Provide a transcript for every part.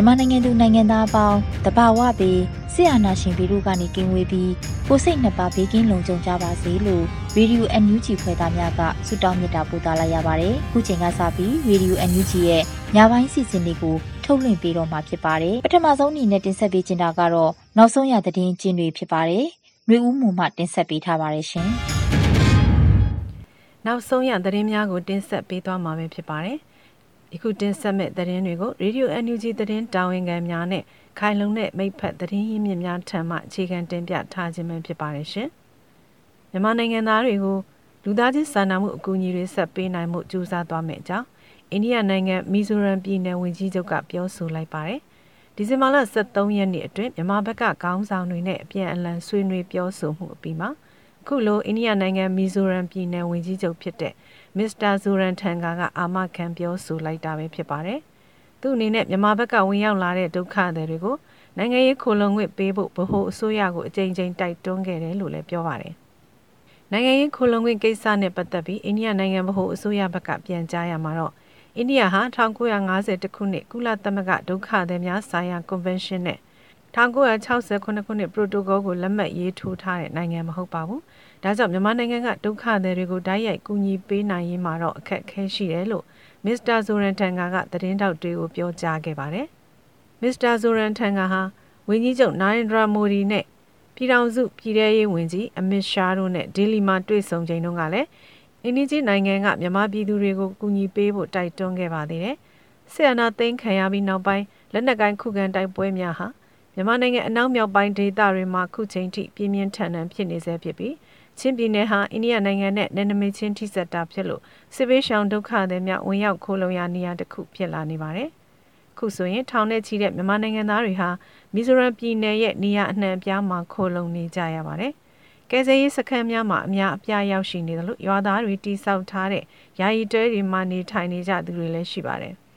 မြန်မာနိုင်ငံသူနိုင်ငံသားအပေါင်းတဘာဝပြီးဆရာနာရှင်ပြည်တို့ကနေကင်းဝေးပြီးကိုစိတ်နှစ်ပါးဘေးကင်းလုံခြုံကြပါစေလို့ရေဒီယို NUG ဖွဲ့သားများကဆုတောင်းမေတ္တာပို့သလိုက်ရပါတယ်။ခုချိန်ကစပြီးရေဒီယို NUG ရဲ့ညပိုင်းစီစဉ်လေးကိုထုတ်လွှင့်ပေးတော့မှာဖြစ်ပါတယ်။ပထမဆုံးအနေနဲ့တင်ဆက်ပေးချင်တာကတော့နောက်ဆုံးရသတင်းကျင်းတွေဖြစ်ပါတယ်။နှွေဦးမှုမှတင်ဆက်ပေးထားပါတယ်ရှင်။နောက်ဆုံးရသတင်းများကိုတင်ဆက်ပေးသွားမှာဖြစ်ပါတယ်။ ယခုတင်ဆက်မဲ့သတင်းတွေကို Radio NUG သတင်းတာဝန်ခံများနဲ့ခိုင်လုံတဲ့မိဖက်သတင်းရင်းမြစ်များထံမှအခြေခံတင်ပြထားခြင်းပဲဖြစ်ပါတယ်ရှင်။မြန်မာနိုင်ငံသားတွေကိုလူသားချင်းစာနာမှုအကူအညီတွေဆက်ပေးနိုင်မှုကြိုးစားသွားမယ့်အကြောင်းအိန္ဒိယနိုင်ငံမီဇိုရမ်ပြည်နယ်ဝန်ကြီးချုပ်ကပြောဆိုလိုက်ပါတယ်။ဒီဇင်ဘာလ23ရက်နေ့အတွင်းမြန်မာဘက်ကခေါင်းဆောင်တွေနဲ့အပြန်အလှန်ဆွေးနွေးပြောဆိုမှုအပြီးမှာအ ခုလိုအိန္ဒိယနိုင်ငံမီဇိုရမ်ပြည်နယ်ဝန်ကြီးချုပ်ဖြစ်တဲ့မစ္စတာဇိုရန်ထန်ကာကအာမခံပြောဆိုလိုက်တာပဲဖြစ်ပါတယ်။သူ့အနေနဲ့မြန်မာဘက်ကဝင်ရောက်လာတဲ့ဒုက္ခသည်တွေကိုနိုင်ငံရေးခိုလုံငွေပေးဖို့ဗဟိုအစိုးရကိုအကြိမ်ကြိမ်တိုက်တွန်းခဲ့တယ်လို့လည်းပြောပါတယ်။နိုင်ငံရေးခိုလုံငွေကိစ္စနဲ့ပတ်သက်ပြီးအိန္ဒိယနိုင်ငံဗဟိုအစိုးရဘက်ကပြန်ကြားရမှာတော့အိန္ဒိယဟာ1950ခုနှစ်ကုလသမဂ္ဂဒုက္ခသည်များဆိုင်ရာကွန်ဗင်းရှင်းနဲ့ 1968ခုနှစ်ပရိုတိုကောကိုလက်မှတ်ရေးထိုးထားတဲ့နိုင်ငံမဟုတ်ပါဘူး။ဒါကြောင့်မြန်မာနိုင်ငံကဒုက္ခသည်တွေကိုတိုက်ရိုက်ကူညီပေးနိုင်ရေးမှာတော့အခက်အခဲရှိတယ်လို့မစ္စတာဇိုရန်တန်ဂါကသတင်းတောက်တွေကိုပြောကြားခဲ့ပါတယ်။မစ္စတာဇိုရန်တန်ဂါဟာဝန်ကြီးချုပ်နိုင်ဒရာမိုဒီနဲ့ပြည်ထောင်စုပြည်ထရေးဝန်ကြီးအမစ်ရှားတို့နဲ့ဒေလီမှာတွေ့ဆုံချိန်တုန်းကလည်းအင်းကြီးနိုင်ငံကမြန်မာပြည်သူတွေကိုကူညီပေးဖို့တိုက်တွန်းခဲ့ပါသေးတယ်။ဆီယနာသိန်းခံရပြီးနောက်ပိုင်းလက်နက်ကိုင်းခုခံတိုက်ပွဲများဟာ မြန်မာနိုင်ငံအနောက်မြောက်ပိုင်းဒေသတွေမှာခုချိန်ထိပြင်းပြင်းထန်ထန်ဖြစ်နေဆဲဖြစ်ပြီးချင်းပြည်နယ်ဟာအိန္ဒိယနိုင်ငံနဲ့နယ်နိမိတ်ချင်းထိစပ်တာဖြစ်လို့စစ်ဘေးရှောင်ဒုက္ခသည်များဝင်ရောက်ခိုးလုံရနေရာတစ်ခုဖြစ်လာနေပါတယ်။ခုဆိုရင်ထောင်နဲ့ချီတဲ့မြန်မာနိုင်ငံသားတွေဟာမီဇိုရမ်ပြည်နယ်ရဲ့နေရာအနှံ့အပြားမှာခိုးလုံနေကြရပါတယ်။ကယ်ဆယ်ရေးစခန်းများမှာအများအပြားရောက်ရှိနေတယ်လို့ရွာသားတွေတိစောက်ထားတဲ့ယာယီတဲတွေမှာနေထိုင်နေကြသူတွေလည်းရှိပါတယ်။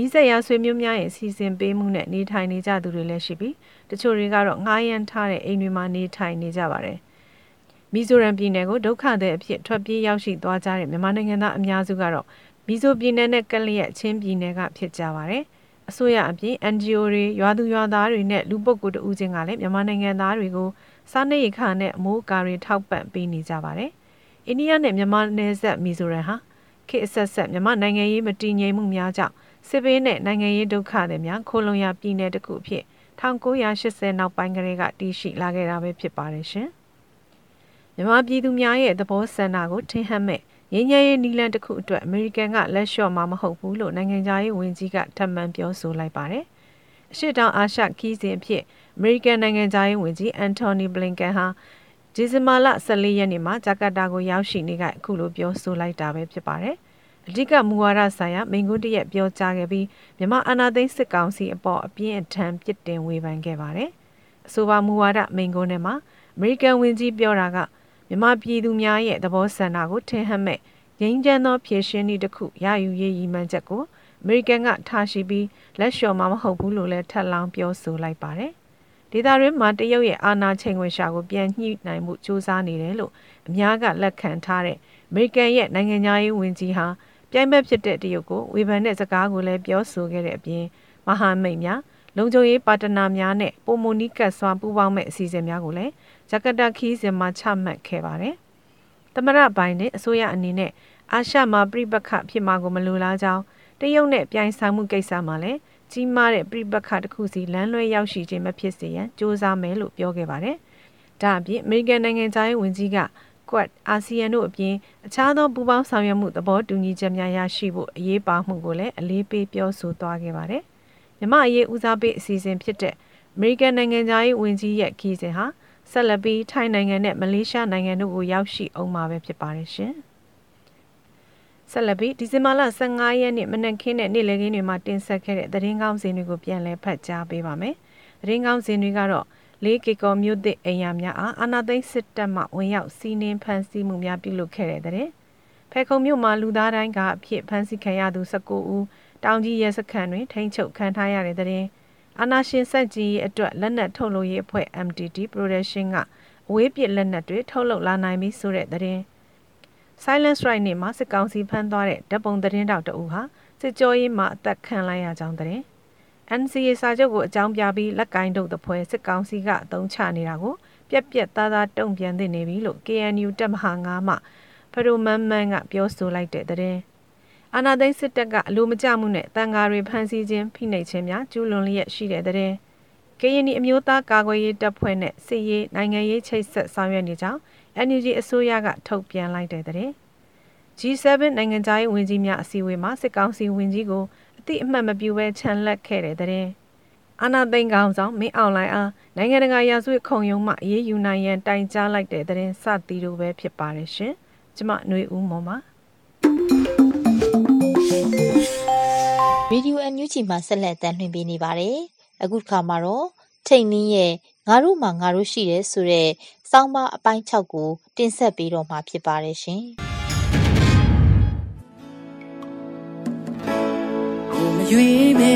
ဒီဆက်ရဆွေမျိုးများရဲ့စီစဉ်ပေးမှုနဲ့နေထိုင်နေကြသူတွေလည်းရှိပြီးတချို့တွေကတော့ငှားရမ်းထားတဲ့အိမ်တွေမှာနေထိုင်နေကြပါတယ်။မီဇိုရမ်ပြည်နယ်ကိုဒုက္ခသည်အဖြစ်ထွက်ပြေးရောက်ရှိသွားကြတဲ့မြန်မာနိုင်ငံသားအများစုကတော့မီဇိုပြည်နယ်နဲ့ကက်လျက်ချင်းပြည်နယ်ကဖြစ်ကြပါတယ်။အစိုးရအပြင် NGO တွေရွာသူရွာသားတွေနဲ့လူပုဂ္ဂိုလ်တဦးချင်းကလည်းမြန်မာနိုင်ငံသားတွေကိုစားနပ်ရိက္ခာနဲ့အမိုးအကာတွေထောက်ပံ့ပေးနေကြပါတယ်။အိန္ဒိယနဲ့မြန်မာနယ်စပ်မီဇိုရမ်ဟာခေတ်အဆက်ဆက်မြန်မာနိုင်ငံရေးမတည်ငြိမ်မှုများကြောင့် စစ်ဘေးနဲ့နိုင်ငံရေးဒုက္ခတွေများခိုလုံရပြည်နယ်တစ်ခုအဖြစ်1980နောက်ပိုင်းကလေးကတည်ရှိလာခဲ့တာပဲဖြစ်ပါတယ်ရှင်။မြန်မာပြည်သူများရဲ့သဘောဆန္ဒကိုထင်ဟပ်မဲ့ငြိမ်းချမ်းရေးနီလန်တစ်ခုအတွက်အမေရိကန်ကလက်လျှော့မှာမဟုတ်ဘူးလို့နိုင်ငံခြားရေးဝန်ကြီးကထပ်မံပြောဆိုလိုက်ပါတယ်။အရှိတောင်အာရှခီးစဉ်အဖြစ်အမေရိကန်နိုင်ငံခြားရေးဝန်ကြီးအန်တိုနီဘလင်ကန်ဟာဒီဇင်ဘာလ14ရက်နေ့မှာဂျကာတာကိုရောက်ရှိနေကအခုလိုပြောဆိုလိုက်တာပဲဖြစ်ပါတယ်။ အဓိကမူဝါဒဆိုင်ရာမိန့်ခွန်းတရက်ပြောကြားခဲ့ပြီးမြန်မာအာဏာသိမ်းစစ်ကောင်စီအပေါ်အပြင်းအထန်ပြစ်တင်ဝေဖန်ခဲ့ပါတယ်။အဆိုပါမူဝါဒမိန့်ခွန်းထဲမှာအမေရိကန်ဝန်ကြီးပြောတာကမြန်မာပြည်သူများရဲ့သဘောဆန္ဒကိုထင်ဟပ်မဲ့ငြိမ်းချမ်းသောဖြည့်ရှင်းနည်းတစ်ခုရယူရေးရည်မှန်းချက်ကိုအမေရိကန်ကထားရှိပြီးလက်လျှော်မှာမဟုတ်ဘူးလို့လည်းထပ်လောင်းပြောဆိုလိုက်ပါတယ်။ဒေသတွင်းမှာတရုတ်ရဲ့အာဏာချိန်ခွင်ရှာကိုပြန်ညှိနိုင်မှုစ조사နေတယ်လို့အများကလက်ခံထားတဲ့အမေရိကန်ရဲ့နိုင်ငံရေးဝန်ကြီးဟာ ပြိုင်ဘက်ဖြစ်တဲ့တရုတ်ကိုဝေဖန်တဲ့စကားကိုလည်းပြောဆိုခဲ့တဲ့အပြင်မဟာမိတ်များလုံခြုံရေးပါတနာများနဲ့ပုံမနီကတ်စွာပူးပေါင်းမဲ့အစီအစဉ်များကိုလည်းဂျကာတာခီးစဉ်မှာချမှတ်ခဲ့ပါတယ်။တသမရပိုင်းနဲ့အစိုးရအနေနဲ့အာရှမှာပြိပခဖြစ်မှာကိုမလိုလားကြောင်းတရုတ်နဲ့ပြိုင်ဆိုင်မှုကိစ္စမှာလည်းကြီးမားတဲ့ပြိပခတစ်ခုစီလမ်းလွဲရောက်ရှိခြင်းမဖြစ်စေရန်စ조사မယ်လို့ပြောခဲ့ပါတယ်။ဒါအပြင်အမေရိကန်နိုင်ငံသားရေးဝန်ကြီးက Quad အာဆီယံတို့အပြင်အခြားသောပူးပေါင်းဆောင်ရွက်မှုသဘောတူညီချက်များရရှိဖို့အရေးပါမှုကိုလည်းအလေးပေးပြောဆိုသွားခဲ့ပါတယ်။မြမအရေးဦးစားပေးအစီအစဉ်ဖြစ်တဲ့အမေရိကန်နိုင်ငံသားရေးဝန်ကြီးရဲ့ခီးစဉ်ဟာဆက်လက်ပြီးထိုင်းနိုင်ငံနဲ့မလေးရှားနိုင်ငံတို့ကိုရောက်ရှိအောင်မှာပဲဖြစ်ပါတယ်ရှင်။ဆက်လက်ပြီးဒီဇင်ဘာလ15ရက်နေ့မနက်ခင်းနဲ့နေ့လယ်ခင်းတွေမှာတင်ဆက်ခဲ့တဲ့သတင်းကောင်းစီတွေကိုပြန်လည်ဖတ်ကြားပေးပါမယ်။သတင်းကောင်းစီတွေကတော့ လေးကီကောမြို့သစ်အိမ်ယာများအားအာနာသိန်းစစ်တပ်မှဝင်ရောက်စီးနင်းဖမ်းဆီးမှုများပြုလုပ်ခဲ့တဲ့တဲ့။ဖဲခုံမြို့မှာလူသားတိုင်းကအဖြစ်ဖမ်းဆီးခံရသူ19ဦးတောင်ကြီးရဲစခန်းတွင်ထိန်းချုပ်ခံထားရတဲ့တဲ့။အာနာရှင်စက်ကြီးအတွက်လက်နက်ထုတ်လုပ်ရေးအဖွဲ့ MTT Production ကအဝေးပစ်လက်နက်တွေထုတ်လုပ်လာနိုင်ပြီဆိုတဲ့တဲ့။ Silence Right နေ့မှာစစ်ကောင်စီဖမ်းသွားတဲ့ဓပုံသတင်းတောက်တအူဟာစစ်ကြောရေးမှာအသက်ခံလိုက်ရကြောင်းတဲ့ NCA စာချုပ်ကိုအကြောင်းပြပြီးလက်ကင်တုတ်တပွဲစစ်ကောင်စီကအသုံးချနေတာကိုပြက်ပြက်သားသားတုံ့ပြန်သိနေပြီလို့ KNU တပ်မဟာ9မှဖရိုမန်မန်ကပြောဆိုလိုက်တဲ့တဲ့အာနာသိန်းစစ်တပ်ကအလိုမကျမှုနဲ့တန်ဃာတွေဖမ်းဆီးခြင်းဖိနှိပ်ခြင်းများကျူးလွန်လျက်ရှိတဲ့တဲ့ကရင်နီအမျိုးသားကာကွယ်ရေးတပ်ဖွဲ့နဲ့စစ်ရေးနိုင်ငံရေးချိတ်ဆက်ဆောင်ရွက်နေကြောင်း NUG အစိုးရကထုတ်ပြန်လိုက်တဲ့တဲ့ G7 နိုင်ငံသားရေးဝန်ကြီးများအစည်းအဝေးမှာစစ်ကောင်စီဝန်ကြီးကိုအ တိအမှတ်မပြုဘဲခြံလက်ခဲ့တဲ့တဲ့အာနာသိန်းကောင်ဆောင်မင်းအောင်လိုင်းအားနိုင်ငံတကာရာဇဝတ်ခုံရုံးမှအေးအေးယူနိုင်ရန်တိုင်ကြားလိုက်တဲ့တဲ့စသည်တို့ပဲဖြစ်ပါတယ်ရှင်ကျမຫນွေဦးမော်ပါရေဒီယိုအန်ယူဂျီမှာဆက်လက်တင်ပြနေပါတယ်အခုတစ်ခါမှာတော့ထိတ်နင်းရဲ့ငါတို့မှငါတို့ရှိတယ်ဆိုတဲ့စောင်းမအပိုင်း6ကိုတင်ဆက်ပေးတော့မှာဖြစ်ပါတယ်ရှင်။ ကိုမရွေးပဲ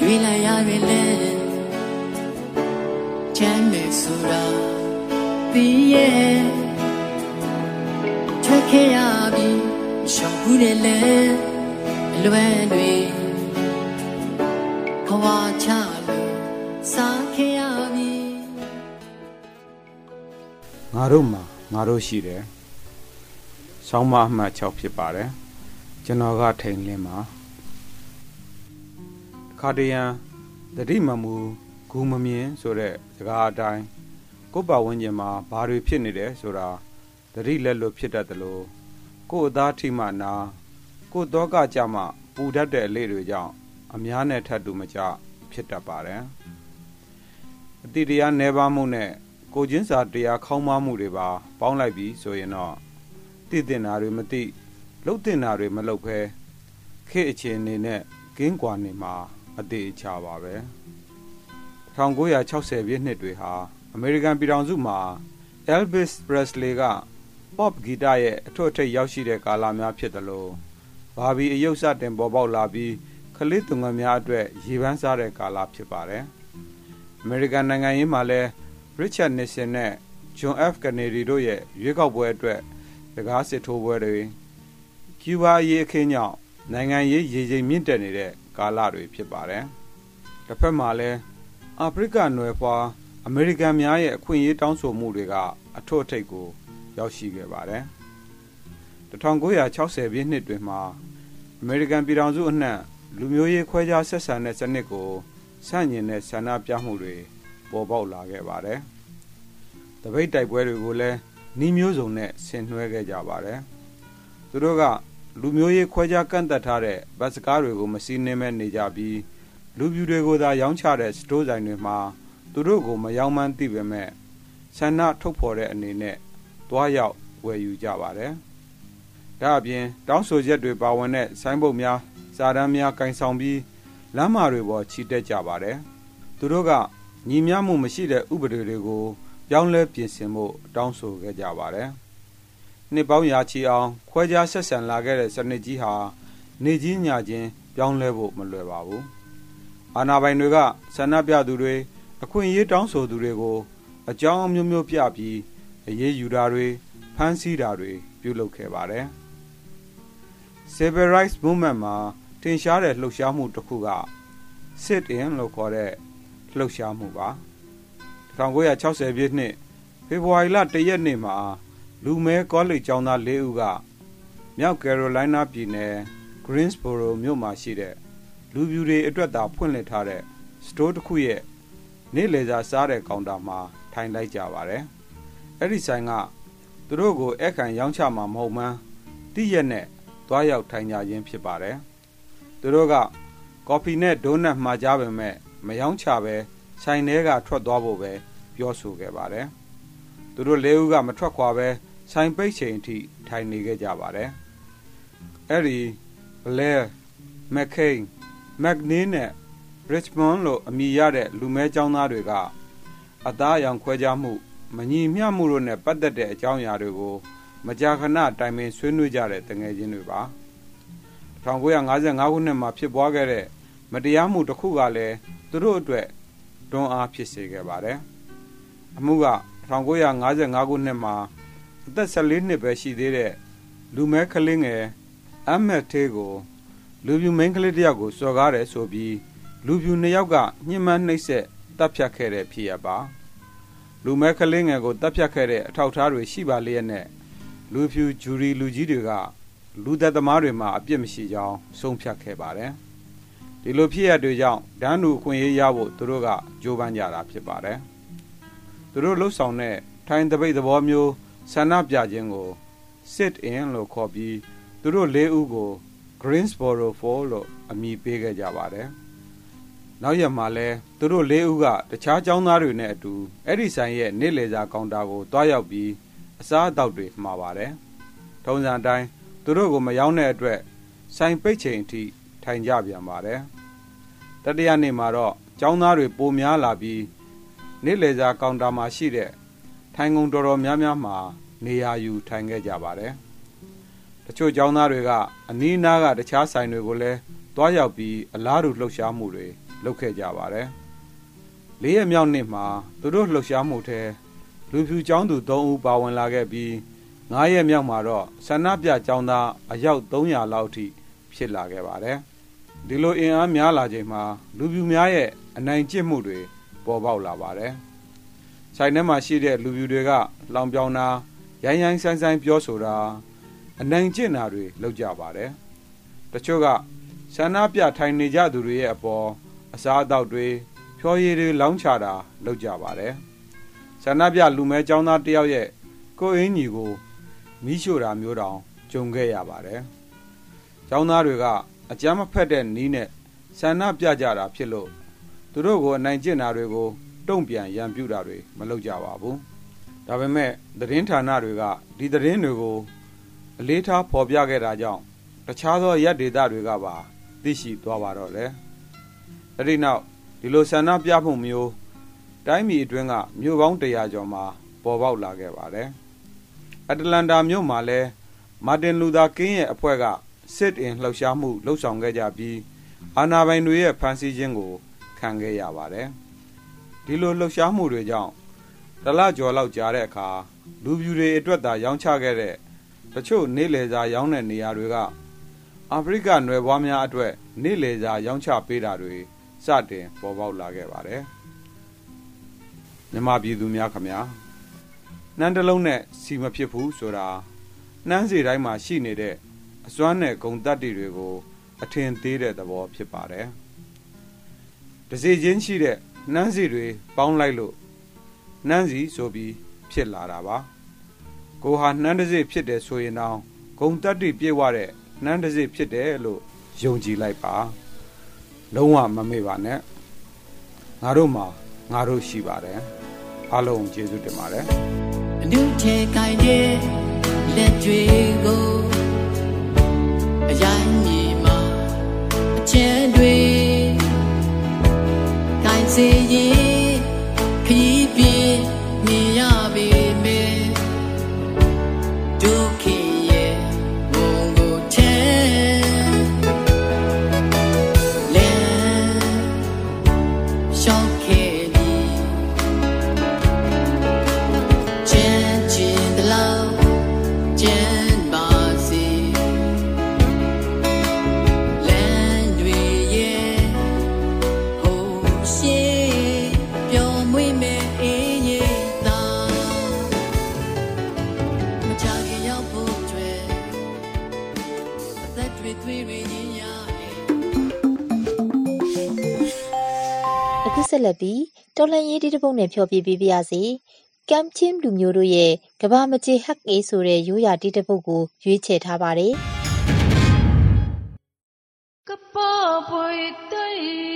ရွေးလိုက်ရပြီလေချမ်းမေဆိုတာပြီးရဲ့ထွက်ခဲ့ရပြီရှောင်ဘူးတယ်လေအလွယ်တွေခွာချလို့စားခဲ့ရပြီငါတို့မှာငါတို့ရှိတယ်။ဆောင်းမအမှတ်6ဖြစ်ပါတယ်။ကျွန်တော်ကထိန်လင်းမှာ ခါတရန်တတိမမူဂူမမြင်ဆိုတဲ့စကားအတိုင်းကိုယ့်ပတ်ဝန်းကျင်မှာဘာတွေဖြစ်နေတယ်ဆိုတာတတိလက်လွတ်ဖြစ်တတ်တယ်လို့ကိုယ့်အသားထိမှနာကိုယ့်တော့ကကြမှပူတတ်တဲ့အလေးတွေကြောင့်အများနဲ့ထပ်တူမကြဖြစ်တတ်ပါတယ်။အတိတရားနှဲပါမှုနဲ့ကိုချင်းစာတရားခေါင်းမမှုတွေပါ ပေါင်းလိုက်ပြီးဆိုရင်တော့တည်တင်တာတွေမသိလှုပ်တင်တာတွေမလှုပ်ဖဲခေအခြေအနေနဲ့ကင်းကွာနေမှာ အသေးအချာပါပဲ1960ပြည့်နှစ်တွေဟာအမေရိကန်ပြည်ထောင်စုမှာ Elvis Presley က pop ဂီတရဲ့အထွတ်အထိပ်ရောက်ရှိတဲ့ကာလများဖြစ်တယ်လို့ဘာဘီအယုတ်စတင်ပေါ်ပေါက်လာပြီးခလစ်သူငယ်များအတွက်ရေပန်းစားတဲ့ကာလဖြစ်ပါတယ်အမေရိကန်နိုင်ငံရေးမှာလည်း Richard Nixon နဲ့ John F Kennedy တို့ရဲ့ရွေးကောက်ပွဲအတွက်တကားစစ်ထိုးပွဲတွေကျူးဘာရေးအခင်းကြောင့်နိုင်ငံရေးရေချိန်မြင့်တက်နေတဲ့ ကာလတွေဖြစ်ပါတယ်။တစ်ဖက်မှာလည်းအာဖရိကနွယ်ဖွာအမေရိကန်များရဲ့အခွင့်အရေးတောင်းဆိုမှုတွေကအထွတ်အထိပ်ကို ရောက်ရှိခဲ့ပါတယ်။1960ပြည့်နှစ်တွင်မှာအမေရိကန်ပြည်ထောင်စုအနှံ့လူမျိုးရေးခွဲခြားဆက်ဆံတဲ့စနစ်ကိုဆန့်ကျင်တဲ့ဆန္ဒပြမှုတွေပေါ်ပေါက်လာခဲ့ပါတယ်။တပိတ်တိုက်ပွဲတွေကိုလည်းနှီးမျိုးစုံနဲ့ဆင်နွှဲခဲ့ကြပါတယ်။သူတို့က လူမျိုးရေးခွဲခြားကန့်သက်ထားတဲ့ဗတ်စကားတွေကိုမစီးနှင်းမဲ့နေကြပြီးလူပြူတွေကိုသာရောင်းချတဲ့စတိုးဆိုင်တွေမှာသူတို့ကိုမယောင်းမှန်းသိပေမဲ့ဆန္ဒထုတ်ဖော်တဲ့အနေနဲ့တွားရောက်ဝယ်ယူကြပါတယ်။ဒါအပြင်တောင်းဆိုချက်တွေပါဝင်တဲ့ဆိုင်းဘုတ်များစာတမ်းများကင်ဆောင်ပြီးလမ်းမတွေပေါ်ချီတက်ကြပါတယ်။သူတို့ကညီမျှမှုမရှိတဲ့ဥပဒေတွေကိုပြောင်းလဲပြင်ဆင်ဖို့တောင်းဆိုခဲ့ကြပါတယ်။ နှစ်ပေါင်းရာချီအောင် ခွဲခြားဆက်ဆံလာခဲ့တဲ့စနစ်ကြီးဟာနေကြီးညာချင်းပြောင်းလဲဖို့မလွယ်ပါဘူး။အာဏာပိုင်တွေကဆန္ဒပြသူတွေအခွင့်အရေးတောင်းဆိုသူတွေကို အကြောင်းမျိုးမျိုးပြပြီးအရေးယူတာတွေဖမ်းဆီးတာတွေပြုလုပ်ခဲ့ပါတယ်။ Civil Rights Movement မှာထင်ရှားတဲ့လှုပ်ရှားမှုတစ်ခုက sit in လို့ခေါ်တဲ့လှုပ်ရှားမှုပါ1960ပြည့်နှစ်ဖေဖော်ဝါရီလ1ရက်နေ့မှာ လူမဲကောလိပ်ကျောင်းသား၄ဦးကမြောက်ကယ်ရိုလိုင်းနာပြည်နယ် Greensboro မြို့မှာရှိတဲ့လူပြူတွေအတွက်သာဖွင့်လှစ်ထားတဲ့စတိုးတစ်ခုရဲ့နေ့လည်စာစားတဲ့ကောင်တာမှာထိုင်လိုက်ကြပါတယ်။အဲ့ဒီဆိုင်ကသူတို့ကိုအခန့်ရောင်းချမှာမဟုတ်မှန်းတိရက်နဲ့သွားရောက်ထိုင်ကြခြင်းဖြစ်ပါတယ်။သူတို့ကကော်ဖီနဲ့ဒိုးနတ်မှာကြပါမဲ့မယောင်းချပဲဆိုင်ထဲကထွက်သွားဖို့ပဲပြောဆိုခဲ့ပါတယ်။သူတို့လေးဦးကမထွက်ခွာပဲ ဆိုင်ပိတ်ချိန်အထိထိုင်နေခဲ့ကြပါတယ်။အဲ့ဒီ Blair, McCain, McNeil နဲ့ Richmond လို့အမည်ရတဲ့လူမဲចောင်းသားတွေကအသားအရောင်ခွဲခြားမှုမညီမျှမှုတို့နဲ့ပတ်သက်တဲ့အကြောင်းအရာတွေကိုမကြာခဏတိုင်ပင်ဆွေးနွေးကြတဲ့တငယ်ချင်းတွေပါ1955ခုနှစ်မှာဖြစ်ပွားခဲ့တဲ့မတရားမှုတစ်ခုကလည်းသူတို့အတွက်တွန်းအားဖြစ်စေခဲ့ပါတယ်အမှုက1955ခုနှစ်မှာ အသက်14နှစ်ပဲရှိသေးတဲ့လူမဲကလေးငယ်အမက်သေးကို လူပြူမိန်းကလေးတယောက်ကိုစော်ကားတယ်ဆိုပြီးလူပြူနှစ်ယောက်ကညှဉ်းပန်းနှိပ်စက်တပ်ဖြတ်ခဲ့တဲ့ဖြစ်ရပါလူမဲကလေးငယ်ကိုတပ်ဖြတ်ခဲ့တဲ့အထောက်အထားတွေရှိပါလျက်နဲ့လူဖြူဂျူရီလူကြီးတွေကလူသက်သမားတွေမှာအပြစ်မရှိကြောင်းဆုံးဖြတ်ခဲ့ပါတယ်ဒီလိုဖြစ်ရတွေကြောင့်ဒန်းလူအခွင့်အရေးရဖို့သူတို့ကကြိုးပမ်းကြတာဖြစ်ပါတယ်သူတို့လှုပ်ဆောင်တဲ့ထိုင်တပိတ်သဘောမျိုး ဆန္ဒပြခြင်းကို sit in လို့ခေါ်ပြီးသူတို့လေးဦးကို Greensboro 4လို့အမည်ပေးခဲ့ကြပါတယ်။နောက်ရက်မှာလဲသူတို့လေးဦးကတခြားចောင်းသားတွေနဲ့အတူအဲ့ဒီဆိုင်ရဲ့နေ့လည်စာကောင်တာကိုတွားရောက်ပြီးအစားအသောက်တွေမှာပါတယ်။ထုံးစံတိုင်းသူတို့ကိုမရောက်တဲ့အတွက်ဆိုင်ပိတ်ချိန်အထိထိုင်ကြပြန်ပါတယ်။တတိယနေ့မှာတော့ចောင်းသားတွေပိုများလာပြီးနေ့လည်စာကောင်တာမှာရှိတဲ့ ထိုင်ကုန်တော်တော်များများမှာ နေရာယူထိုင်ခဲ့ကြပါတယ်။တချို့ကျောင်းသားတွေကအနီးနားကတခြားဆိုင်တွေကိုလည်းတွားရောက်ပြီးအလားတူလှုပ်ရှားမှုတွေလုပ်ခဲ့ကြပါတယ်။လေးရက်မြောက်နေ့မှာသူတို့လှုပ်ရှားမှုထဲလူဖြူကျောင်းသူ၃ဦးပါဝင်လာခဲ့ပြီး၅ရက်မြောက်မှာတော့ဆန္ဒပြကျောင်းသားအယောက်300လောက်အထိဖြစ်လာခဲ့ပါတယ်။ဒီလိုအင်အားများလာချိန်မှာလူဖြူများရဲ့အနိုင်ကျင့်မှုတွေပေါ်ပေါက်လာပါတယ်။ ဆိုင်ထဲမှာရှိတဲ့လူဖြူတွေကလောင်ပြောင်တာရိုင်းရိုင်းဆိုင်ဆိုင်ပြောဆိုတာအနိုင်ကျင့်တာတွေလုပ်ကြပါတယ်။တချို့ကဆန္ဒပြထိုင်နေကြသူတွေရဲ့အပေါ်အစားအသောက်တွေဖြောရည်တွေလောင်းချတာလုပ်ကြပါတယ်။ဆန္ဒပြလူမဲចောင်းသားတယောက်ရဲ့ကိုအင်းညီကိုမိရှို့တာမျိုးတောင်ကြုံခဲ့ရပါတယ်။ចောင်းသားတွေကအကြမ်းမဖက်တဲ့နီးနဲ့ဆန္ဒပြကြတာဖြစ်လို့သူတို့ကိုအနိုင်ကျင့်တာတွေကို တုံ့ပြန်ရန်ပြုတာတွေမလုပ်ကြပါဘူး။ဒါပေမဲ့သတင်းဌာနတွေကဒီသတင်းတွေကိုအလေးထားဖော်ပြခဲ့တာကြောင့်တခြားသောရက်ဒေသတွေကပါသိရှိသွားပါတော့တယ်။အဲဒီနောက်ဒီလိုဆန္ဒပြမှုမျိုးတိုင်းပြည်အတွင်းကမြို့ပေါင်း100ကျော်မှာပေါ်ပေါက်လာခဲ့ပါတယ်။အတလန်တာမြို့မှာလည်းမာတင်လူသာကင်းရဲ့အဖွဲ့ကစစ်အင်လှုပ်ရှားမှုလှုပ်ဆောင်ခဲ့ကြပြီးအာဏာပိုင်တွေရဲ့ဖမ်းဆီးခြင်းကိုခံခဲ့ရပါတယ်။ ဒီလိုလှုပ်ရှားမှုတွေကြောင့်တလကျော်လောက်ကြာတဲ့အခါလူပြူတွေအတွက်သာရောင်းချခဲ့တဲ့တချို့နေလေစာရောင်းတဲ့နေရာတွေကအာဖရိကနွယ်ဘွားများအတွက်နေလေစာရောင်းချပေးတာတွေစတင်ပေါ်ပေါက်လာခဲ့ပါတယ်မြန်မာပြည်သူများခမညာနှမ်းတလုံးနဲ့စီမဖြစ်ဘူးဆိုတာနှမ်းစီတိုင်းမှာရှိနေတဲ့အစွမ်းနဲ့ဂုံတက်တီတွေကို အထင်သေးတဲ့သဘောဖြစ်ပါတယ်တစီချင်းရှိတဲ့ နှမ်းစီတွေပေါင်းလိုက်လို့နှမ်းစီဆိုပြီးဖြစ်လာတာပါကိုဟာနှမ်းတစိဖြစ်တယ်ဆိုရင်တော့ဂုံတက်တိပြည့်ဝတဲ့နှမ်းတစိဖြစ်တယ်လို့ယုံကြည်လိုက်ပါလုံးဝမမေ့ပါနဲ့ငါတို့မှာငါတို့ရှိပါတယ်အားလုံးကျေးဇူးတင်ပါတယ်အနုထဲကိုင်းတဲ့လက်တွေကိုအရိုင်းမြေမှာအချမ်းတွေ ကိုင်း တွေသွေးတွေညင်ရတယ်အခုဆက်လက်ပြီးတော်လန်ရေးဒီတစ်ပုတ်နဲ့ဖျော်ပြပေးပါရစေကမ်ချင်းလူမျိုးတို့ရဲ့ကဘာမချေဟက်အေးဆိုတဲ့ရိုးရာဒီတစ်ပုတ်ကိုရွေးချယ်ထားပါတယ်ကပပွေတိုင်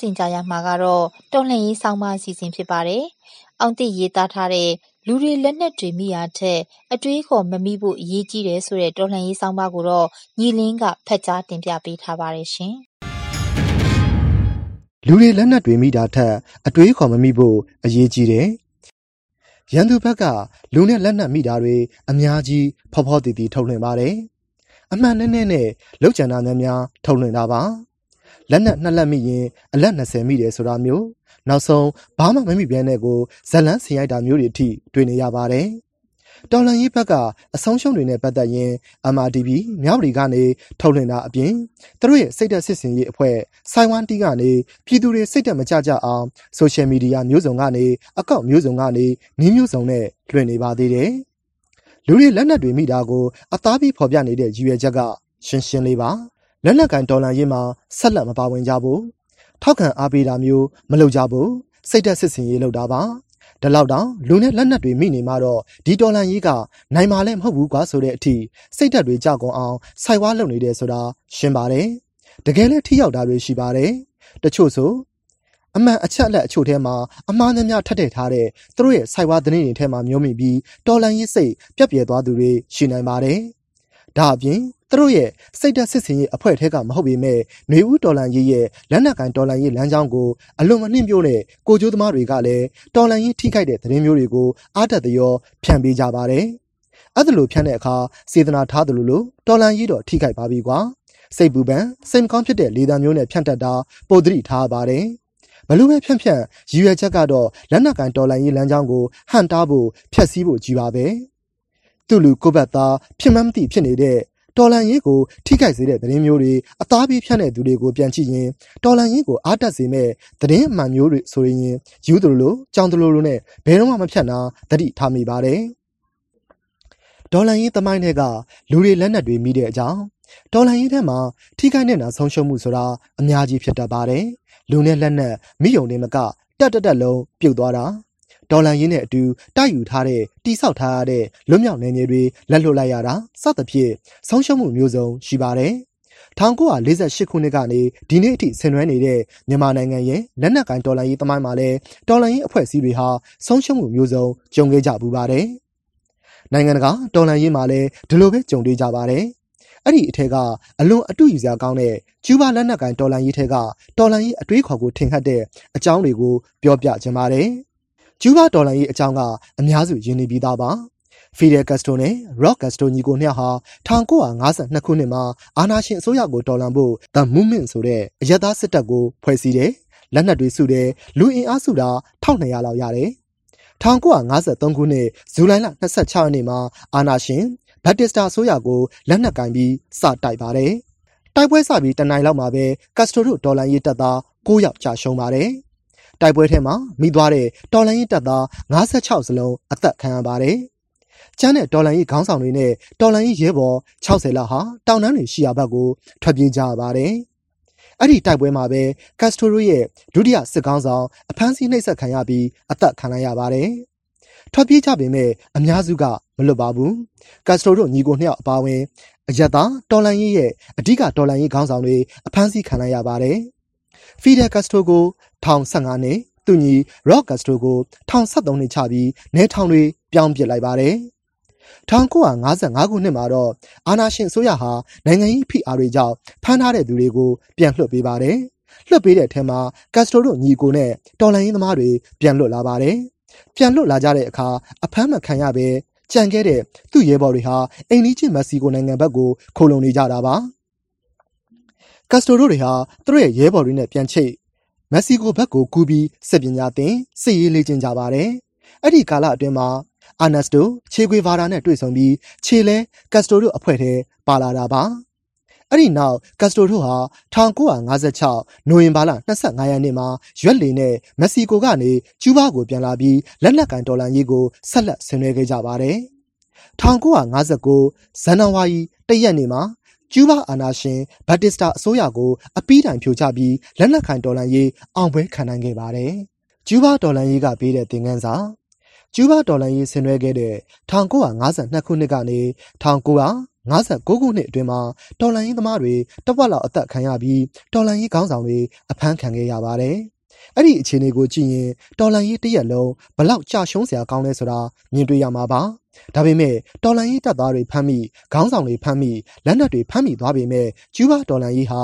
ဆင်ကြရမှာကတော့တော်လှန်ရေးဆောင်းပါးအစီအစဉ်ဖြစ်ပါတယ်။အောင်သိရေးသားထားတဲ့လူတွေလက်နက်တွေမိရာထက်အတွေးခေါ်မမိဖို့အရေးကြီးတယ်ဆိုတဲ့တော်လှန်ရေးဆောင်းပါးကိုတော့ညီလင်းကဖတ်ကြားတင်ပြပေးထားပါတယ်ရှင်။လူတွေလက်နက်တွေမိတာထက်အတွေးခေါ်မမိဖို့အရေးကြီးတယ်။ရန်သူဘက်ကလူနဲ့လက်နက်မိတာတွေအများကြီးဖော်ဖော်တီတီထုတ်လွှင့်ပါတယ်။အမှန်နဲ့နဲ့နဲ့လောက်ကျန်တာများများထုတ်လွှင့်တာပါ။ လက်နက်နှစ်လက်မိရင်အလက်20မိတယ်ဆိုတာမျိုးနောက်ဆုံးဘာမှမမိပြန်တဲ့ကိုဇက်လန်းဆင်ရိုက်တာမျိုးတွေအထိတွေ့နေရပါတယ်။တော်လန်ရေးဘက်ကအဆုံးရှုံးတွေနဲ့ပတ်သက်ရင် MRTV မြောက်ရီကနေထုတ်လွှင့်တာအပြင်သူတို့ရဲ့စိတ်သက်စစ်စင်ရေးအဖွဲ့ဆိုင်ဝမ်တီကနေပြည်သူတွေစိတ်သက်မကြကြအောင်ဆိုရှယ်မီဒီယာမျိုးစုံကနေအကောင့်မျိုးစုံကနေနည်းမျိုးစုံနဲ့လွှင့်နေပါသေးတယ်။လူတွေလက်နက်တွေမိတာကိုအသားပြီးဖော်ပြနေတဲ့ရည်ရွယ်ချက်ကရှင်းရှင်းလေးပါ။ လက်နက်ကန်တော်လန်ရေးမှာဆက်လက်မပါဝင်ကြဘူး။ထောက်ခံအားပေးတာမျိုးမလုပ်ကြဘူး။စိတ်သက်စစ်စင်ရေးလုပ်တာပါ။ဒါလောက်တောင်လူနဲ့လက်နက်တွေမိနေမှတော့ဒီတော်လန်ကြီးကနိုင်မာလည်းမဟုတ်ဘူးကွာဆိုတဲ့အထိစိတ်ဓာတ်တွေကြောက်ကုန်အောင်စိုက်ဝါးလုပ်နေတယ်ဆိုတာရှင်းပါတယ်တကယ်လည်းထိရောက်တာတွေရှိပါတယ်တချို့ဆိုအမှန်အချက်အလက်အချို့ထဲမှာအမှားများများထပ်ထည့်ထားတဲ့သူတို့ရဲ့စိုက်ဝါးသတင်းတွေထဲမှာမျိုးမိပြီးတော်လန်ရေးစိတ်ပြက်ပြဲသွားသူတွေရှိနိုင်ပါတယ် ဒါအပြင်သူတို့ရဲ့စိတ်ဓာတ်စစ်စင်ရေးအဖွဲ့ထဲကမဟုတ်ပေမဲ့ຫນွေဦးတော်လန်ရေးရဲ့လက်နက်ကန်တော်လန်ရေးလမ်းကြောင်းကိုအလွန်မနှင့်ပြိုးတဲ့ကိုကျိုးသမားတွေကလည်းတော်လန်ရေးထိခိုက်တဲ့သတင်းမျိုးတွေကိုအားတက်သရောဖြန့်ပေးကြပါတယ်။အဲ့ဒါလိုဖြန့်တဲ့အခါစေတနာထားတယ်လို့လို့တော်လန်ရေးတော့ထိခိုက်ပါပြီကွာ။စိတ်ပူပန်စိတ်မကောင်းဖြစ်တဲ့လေသံမျိုးနဲ့ဖြန့်တတ်တာပိုသတိထားပါတယ်။ဘလို့ပဲဖြန့်ဖြန့်ရည်ရွယ်ချက်ကတော့လက်နက်ကန်တော်လန်ရေးလမ်းကြောင်းကိုဟန်တားဖို့ဖျက်ဆီးဖို့ကြီးပါပဲ။ သူ့လူကိုဘတ်သားဖြစ်မှန်းမသိဖြစ်နေတဲ့တော်လန်ရေးကိုထိခိုက်စေတဲ့သတင်းမျိုးတွေအသားပြေးဖြန့်တဲ့သူတွေကိုပြန်ကြည့်ရင်တော်လန်ရေးကိုအားတက်စေမဲ့သတင်းအမှန်မျိုးတွေဆိုရင်ယူသူလိုကြောင်သူလိုလိုနဲ့ဘယ်တော့မှမဖြတ်နာတတိထားမိပါတယ်ဒေါ်လန်ရေးသမိုင်းတွေကလူတွေလက်နက်တွေမိတဲ့အကြောင်းဒေါ်လန်ရေးထဲမှာထိခိုက်နေတာဆုံးရှုံးမှုဆိုတာအများကြီးဖြစ်တတ်ပါတယ်လူနဲ့လက်နက်မိယုံနေမကတက်တက်တက်လုံးပြုတ်သွားတာ ဒေါ်လာရင်းနဲ့အတူတိုက်ယူထားတဲ့တိဆောက်ထားရတဲ့လွတ်မြောက်နယ်မြေတွေလက်လွတ်လိုက်ရတာစသဖြင့်ဆုံးရှုံးမှုမျိုးစုံရှိပါတယ်1948ခုနှစ်ကနေဒီနေ့အထိဆင်နွှဲနေတဲ့မြန်မာနိုင်ငံရဲ့လက်နက်ကိုင်တော်လှန်ရေးသမိုင်းမှာလည်းတော်လှန်ရေးအဖွဲ့အစည်းတွေဟာဆုံးရှုံးမှုမျိုးစုံကြုံခဲ့ကြပူပါတယ်။နိုင်ငံတကာတော်လှန်ရေးမှာလည်းဒီလိုပဲကြုံတွေ့ကြပါတယ်။အဲ့ဒီအထက်ကအလွန်အတူယူစရာကောင်းတဲ့ကျူးဘာလက်နက်ကိုင်တော်လှန်ရေးထက်ကတော်လှန်ရေးအတွေးခေါ်ကိုထင်ဟပ်တဲ့အကြောင်းတွေကိုပြောပြခြင်းပါတယ်။ ကျူးဘာဒေါ်လာရေးအကြောင်းကအများစုယဉ်နေပြီးသားပါဖီဒယ်ကက်စတိုနဲ့ရော့ကက်စတိုညီကိုနှစ်ဟာ1952ခုနှစ်မှာအာနာရှင်အစိုးရကိုတော်လှန်ဖို့ The Movement ဆိုတဲ့အရက်သားစစ်တပ်ကိုဖွဲ့စည်းတယ်။လက်နက်တွေစုတယ်လူအင်အားစုတာ1200လောက်ရတယ်။1953ခုနှစ်ဇူလိုင်လ26ရက်နေ့မှာအာနာရှင်ဘတ်တစ်စတာအစိုးရကိုလက်နက်ကင်ပြီးစတိုက်ပါတယ်။တိုက်ပွဲစပြီးတနိုင်လောက်မှာပဲကက်စတိုတို့ဒေါ်လာရေးတပ်သား9ယောက်ကြာရှုံးပါတယ်။ တိုက်ပွဲထဲမှာမိသွားတဲ့တော်လန်ရေးတပ်သား56စလုံးအသက်ခံရပါတယ်။ကျန်းတဲ့တော်လန်ရေးခေါင်းဆောင်တွေနဲ့တော်လန်ရေးရဲဘော်60လောက်ဟာတောင်တန်းတွေရှိရာဘက်ကိုထွက်ပြေးကြရပါတယ်။အဲ့ဒီတိုက်ပွဲမှာပဲကက်စတိုရိုရဲ့ဒုတိယစစ်ကောင်းဆောင်အဖမ်းဆီးနှိပ်စက်ခံရပြီးအသက်ခံလိုက်ရပါတယ်။ထွက်ပြေးကြပေမဲ့အများစုကမလွတ်ပါဘူး။ကက်စတိုရိုညီကိုနှစ်ယောက်အပါအဝင်အယက်သားတော်လန်ရေးရဲ့အဓိကတော်လန်ရေးခေါင်းဆောင်တွေအဖမ်းဆီးခံလိုက်ရပါတယ်။ ဖီဒယ်ကက်စတိုကို1015နှစ်သူညီရော့ကက်စတိုကို1073နှစ်ချပြီးနေထောင်တွေပြောင်းပစ်လိုက်ပါတယ်1955ခုနှစ်မှာတော့အာနာရှင်ဆိုရဟာနိုင်ငံရေးဖိအားတွေကြောင့်ဖမ်းထားတဲ့သူတွေကိုပြန်လွှတ်ပေးပါတယ်။လွှတ်ပေးတဲ့အထက်မှာကက်စတိုတို့ညီကိုနဲ့တော်လန်ရေးသမားတွေပြန်လွတ်လာပါတယ်။ပြန်လွတ်လာကြတဲ့အခါအဖမ်းမခံရပဲကြံခဲ့တဲ့သူ့ရဲဘော်တွေဟာအိမ်နီးချင်းမက္ဆီကိုနိုင်ငံဘက်ကိုခိုလုံနေကြတာပါ။ ကက်စတိုတို့တွေဟာသူတို့ရဲ့ရဲဘော်တွေနဲ့ပြန်ချိတ်မက္ဆီကိုဘက်ကိုကူးပြီးစစ်ပညာသင်စစ်ရေးလေ့ကျင့်ကြပါတယ်။အဲ့ဒီကာလအတွင်းမှာအာနက်စတိုခြေခွေဗာရာနဲ့တွေ့ဆုံပြီးခြေလဲကက်စတိုတို့အဖွဲ့ထဲပါလာတာပါ။အဲ့ဒီနောက်ကက်စတိုတို့ဟာ1956နိုဝင်ဘာလ25ရက်နေ့မှာရွက်လီနဲ့မက္ဆီကိုကနေကျူးဘားကိုပြန်လာပြီးလက်နက်ကန်ဒေါ်လာရေးကိုဆက်လက်ဆင်နွှဲခဲ့ကြပါတယ်။1959ဇန်နဝါရီ၁ရက်နေ့မှာ ကျူးဘားအာနာရှင်ဘတ်တစ်စတာအစိုးရကိုအပီးတိုင်ဖြိုချပြီးလက်နက်ခံတော်လှန်ရေးအောင်ပွဲခံနိုင်ခဲ့ပါတယ်။ကျူးဘားတော်လှန်ရေးကပေးတဲ့သင်ခန်းစာကျူးဘားတော်လှန်ရေးဆင်နွှဲခဲ့တဲ့1952ခုနှစ်ကနေ1959ခုနှစ်အတွင်းမှာတော်လှန်ရေးသမားတွေတဝက်လောက်အသက်ခံရပြီးတော်လှန်ရေးခေါင်းဆောင်တွေအဖမ်းခံခဲ့ရပါတယ်။အဲ့ဒီအခြေအနေကိုကြည့်ရင်တော်လန်ရေးတရက်လုံးဘလောက်ကြာရှုံးစရာကောင်းလဲဆိုတာမြင်တွေ့ရမှာပါ ဒါပေမဲ့တော်လန်ရေးတပ်သားတွေဖမ်းမိခေါင်းဆောင်တွေဖမ်းမိလက်နက်တွေဖမ်းမိသွားပေမဲ့ကျူးဘာတော်လန်ရေးဟာ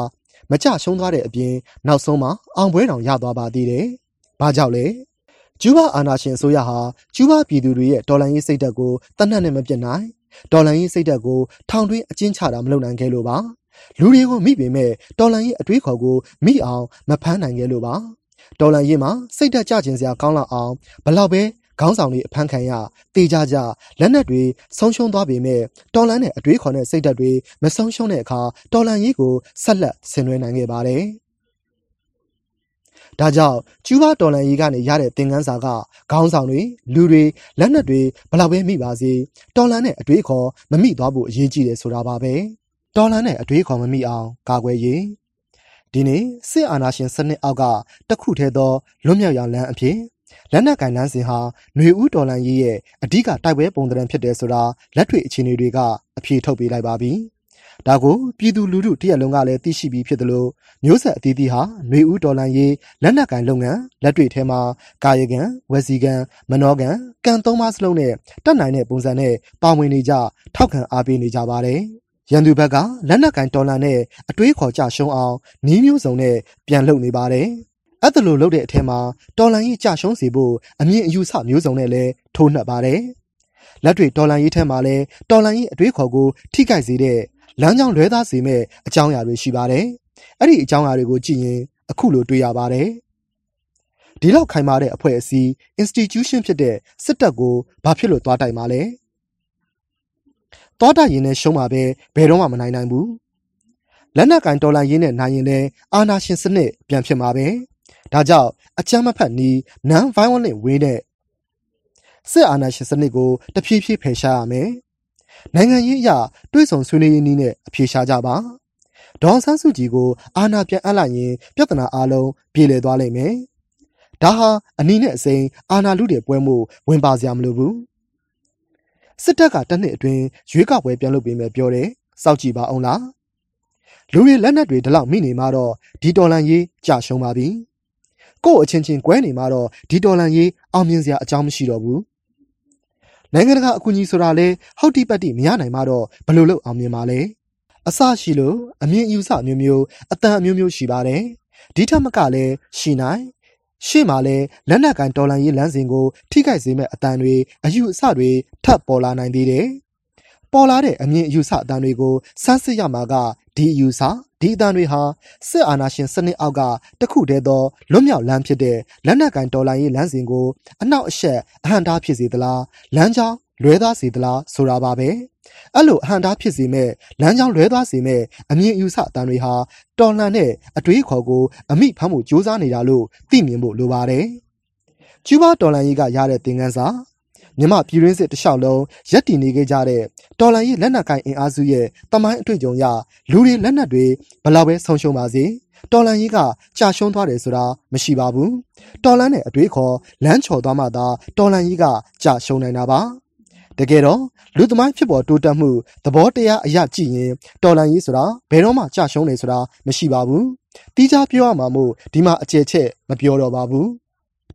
မကြရှုံးသွားတဲ့အပြင်နောက်ဆုံးမှာအောင်ပွဲတောင်ရသွားပါသေးတယ်။ဘာကြောင့်လဲ။ကျူးဘာအာနာရှင်အစိုးရဟာကျူးဘာပြည်သူတွေရဲ့တော်လန်ရေးစိတ်ဓာတ်ကိုတတ်နှက်နဲ့မပြတ်နိုင်တော်လန်ရေးစိတ်ဓာတ်ကိုထောင်တွင်းအကျဉ်းချတာမလုပ်နိုင်ခဲ့လို့ပါ။လူတွေကိုမိပေမဲ့တော်လန်ရေးအတွေးခေါ်ကိုမိအောင်မဖမ်းနိုင်ခဲ့လို့ပါ။တော်လန်ရေးမှာစိတ်ဓာတ်ကြခြင်းစရာကောင်းလောက်အောင်ဘလောက်ပဲ ခေါင်းဆောင်တွေအဖမ်းခံရတေကြကြလက်နက်တွေဆုံးရှုံးသွားပေမဲ့တော်လန်တဲ့အတွေးခေါ်တဲ့စိတ်ဓာတ်တွေမဆုံးရှုံးတဲ့အခါတော်လန်ရေးကိုဆက်လက်ဆင်နွှဲနိုင်ခဲ့ပါတယ်။ဒါကြောင့်ကျူးဘာတော်လန်ရေးကနေရတဲ့သင်ခန်းစာကခေါင်းဆောင်တွေလူတွေလက်နက်တွေဘလောက်ပဲမိပါစေတော်လန်တဲ့အတွေးခေါ်မမိသွားဖို့အရေးကြီးတယ်ဆိုတာပါပဲတော်လန်တဲ့အတွေးခေါ်မမိအောင်ကာကွယ်ရေးဒီနေ့စစ်အာဏာရှင်စနစ်အောက်ကတခုထဲသောလွတ်မြောက်ရာလမ်းအဖြစ် လက်နက်ကင်လန်းစင်ဟာຫນွေဦးတော်လန်ရေးရဲ့အဓိကတိုက်ပွဲပုံသဏ္ဍာန်ဖြစ်တယ်ဆိုတာလက်တွေ့အခြေအနေတွေကအဖြေထုတ်ပေးလိုက်ပါပြီ။ဒါကိုပြည်သူလူထုတရက်လုံးကလည်းသိရှိပြီးဖြစ်တယ်လို့မျိုးဆက်အသီးသီးဟာຫນွေဦးတော်လန်ရေးလက်နက်ကင်လုပ်ငန်းလက်တွေ့ထဲမှာကာယကံဝစီကံမနောကံကံသုံးပါးစလုံးနဲ့တက်နိုင်တဲ့ပုံစံနဲ့ပါဝင်နေကြထောက်ခံအားပေးနေကြပါတယ်။ရန်သူဘက်ကလက်နက်ကင်တော်လန်နဲ့အတွေးခေါ်ကြရှုံးအောင်နီးမျိုးစုံနဲ့ပြန်လှုပ်နေပါတယ်။ အဲ့ဒါလိုလုပ်တဲ့အထက်မှာတော်လန်ကြီးကြရှုံးစေဖို့အမြင့်အယူဆမျိုးစုံနဲ့လည်းထိုးနှက်ပါတယ်။လက်တွေတော်လန်ကြီးထဲမှာလည်းတော်လန်ကြီးအတွေးခေါ်ကိုထိခိုက်စေတဲ့လမ်းကြောင်းလွဲသားစေမဲ့အကြောင်းအရာတွေရှိပါတယ်။အဲ့ဒီအကြောင်းအရာတွေကိုကြည့်ရင်အခုလိုတွေ့ရပါတယ်။ဒီလောက်ခိုင်မာတဲ့အဖွဲ့အစည်း institution ဖြစ်တဲ့စစ်တပ်ကိုဘာဖြစ်လို့သွားတိုက်မှာလဲ။သွားတိုက်ရင်လည်းရှုံးမှာပဲဘယ်တော့မှမနိုင်နိုင်ဘူး။လက်နက်ကင်တော်လန်ရင်းနဲ့နိုင်ရင်လည်းအာနာရှင်စနစ်ပြန်ဖြစ်မှာပဲ။ ဒါကြောင့်အကြမ်းမဖက်နီး non violent way နဲ့စစ်အာဏာရှင်စနစ်ကိုတဖြည်းဖြည်းဖယ်ရှားရမယ်။နိုင်ငံရေးအရတွေးဆောင်ဆွေးနွေးရေးနည်းနဲ့အပြေရှားကြပါ။ဒေါ်ဆန်းစုကြည်ကိုအာဏာပြန်အပ်လိုက်ရင်ပြဿနာအလုံးပြေလည်သွားလိမ့်မယ်။ဒါဟာအနည်းနဲ့အစိမ်းအာဏာလူတွေပွဲမှုဝင်ပါစရာမလိုဘူး။စစ်တပ်ကတစ်နှစ်အတွင်းရွေးကောက်ပွဲပြန်လုပ်ပေးမယ်ပြောတယ်။စောက်ကြည့်ပါအောင်လား။လူတွေလက်နက်တွေဒီလောက်မိနေမှတော့ဒီတော်လန်ရေးကြာရှုံးပါပြီ။ ကို့အချင်းချင်းကွဲနေမှတော့ဒီတော်လန်ရေးအောင်မြင်စရာအကြောင်းမရှိတော့ဘူး။နိုင်ငံတကာအကူအညီဆိုတာလဲဟောက်တိပတ်တိမရနိုင်မှတော့ဘယ်လိုလုပ်အောင်မြင်ပါလဲ။အစရှိလို့အမြင်အယူဆမျိုးမျိုးအတန်အမျိုးမျိုးရှိပါတယ်။ဒီထက်မကလည်းရှိနိုင်ရှေ့မှာလည်းလက်နက်ကန်တော်လန်ရေးလမ်းစဉ်ကိုထိခိုက်စေမဲ့အတန်တွေအယူအဆတွေထပ်ပေါ်လာနိုင်သေးတယ်။ပေါ်လာတဲ့အမြင်အယူဆအတန်တွေကိုစမ်းစစ်ရမှာကဒီအယူဆ ဒီအတန်တွေဟာစစ်အာဏာရှင်စနစ်အောက်ကတခုတည်းသောလွတ်မြောက်လမ်းဖြစ်တဲ့လက်နက်ကန်တော်လန်ရေးလမ်းစဉ်ကိုအနောက်အရှက်အဟန့်တားဖြစ်စေသလားလမ်းကြောင်းလွဲသားစေသလားဆိုတာပါပဲအဲ့လိုအဟန့်တားဖြစ်စေမဲ့လမ်းကြောင်းလွဲသွားစေမဲ့အမြင်အယူဆအတန်တွေဟာတော်လှန်တဲ့အတွေးခေါ်ကိုအမိဖမ်းဖို့ကြိုးစားနေတာလို့သိမြင်ဖို့လိုပါတယ်ကျူးဘာတော်လှန်ရေးကရတဲ့သင်ခန်းစာ မြမပြည်ရင်းစစ်တလျှောက်လုံးရက်တည်နေခဲ့ကြတဲ့တော်လန်ရေးလက်နက်ကိုင်အင်အားစုရဲ့တမိုင်းအတွေ့အကြုံရလူတွေလက်နက်တွေဘလောက်ပဲဆုံးရှုံးပါစေတော်လန်ရေးကကြာရှုံးသွားတယ်ဆိုတာမရှိပါဘူးတော်လန်နဲ့အတွေးခေါ်လမ်းချော်သွားမှသာတော်လန်ရေးကကြာရှုံးနိုင်တာပါတကယ်တော့လူသမိုင်းဖြစ်ပေါ်တိုးတက်မှုသဘောတရားအရကြည့်ရင်တော်လန်ရေးဆိုတာဘယ်တော့မှကြာရှုံးနေဆိုတာမရှိပါဘူးတီးခြားပြောရမှာမို့ဒီမှာအကျယ်ချက်မပြောတော့ပါဘူး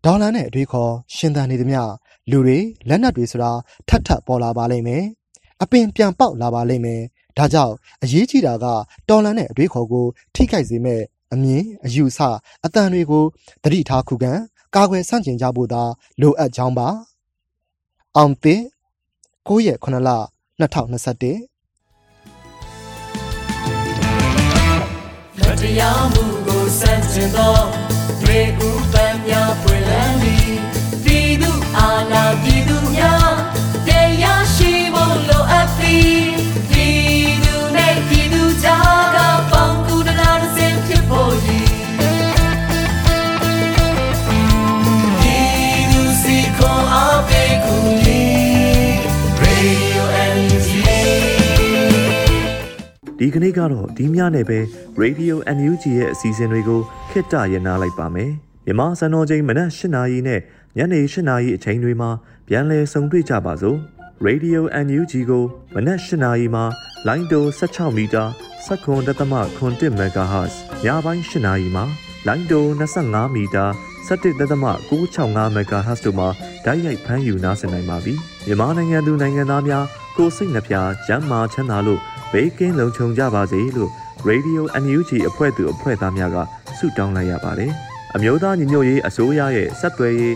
ဒေါ်လာနဲ့အတွေးခေါ်ရှင်သန်နေသမျှ လူတွေလက်နက်တွေဆိုတာထပ်ထပ်ပေါ်လာပါလိမ့်မယ်အပင်ပြန်ပေါက်လာပါလိမ့်မယ်ဒါကြောင့်အရေးကြီးတာကတော်လန်တဲ့အတွေးခေါ်ကို ထိခိုက်စေမဲ့အမြင်အယူဆအတန်တွေကိုသတိထားခုခံကာကွယ်ဆန့်ကျင်ကြဖို့သာလိုအပ်ကြောင်းပါအောင်သစ်9ရက်9လ2021မတရားမှုကိုစန့်ကျင်သောရေဥပံများပွင့်လန်းသည်ပြည်သူ အာဏာပြည်သူများတရားရှိဖို့လိုအပ်သည်ပြည်သူနဲ့ပြည်သူကြားကပေါင်းကူတရားတစ်စင်ဖြစ်ဖို့ရည်ပြည်သူစီခွန်အားပေးကူညီ Radio NG ဒီကနေ့ကတော့ဒီညနဲ့ပဲ Radio NUG ရဲ့အစီအစဉ်တွေကိုခਿੱတရနာလိုက်ပါမယ်မြန်မာစံတော်ချိန်မနက်၈နာရီနဲ့ ညနေ၈နာရီအချိန်တွေမှာပြန်လည်ဆုံတွေ့ကြပါစို့ Radio NUG ကိုမနက်၈နာရီမှာလိုင်းတို16မီတာ7.3 MHz ညပိုင်း၈နာရီမှာလိုင်းတို25မီတာ17.665 MHz တို့မှာဓာတ်ရိုက်ဖမ်းယူနားဆင်နိုင်ပါပြီမြန်မာနိုင်ငံသူနိုင်ငံသားများကိုစိတ်နှပြကျန်းမာချမ်းသာလို့ဘေးကင်းလုံခြုံကြပါစေလို့ Radio NUG အဖွဲ့သူအဖွဲ့သားများကဆုတောင်းလိုက်ရပါတယ်။အမျိုးသားညီညွတ်ရေးအစိုးရရဲ့စက်သွယ်ရေး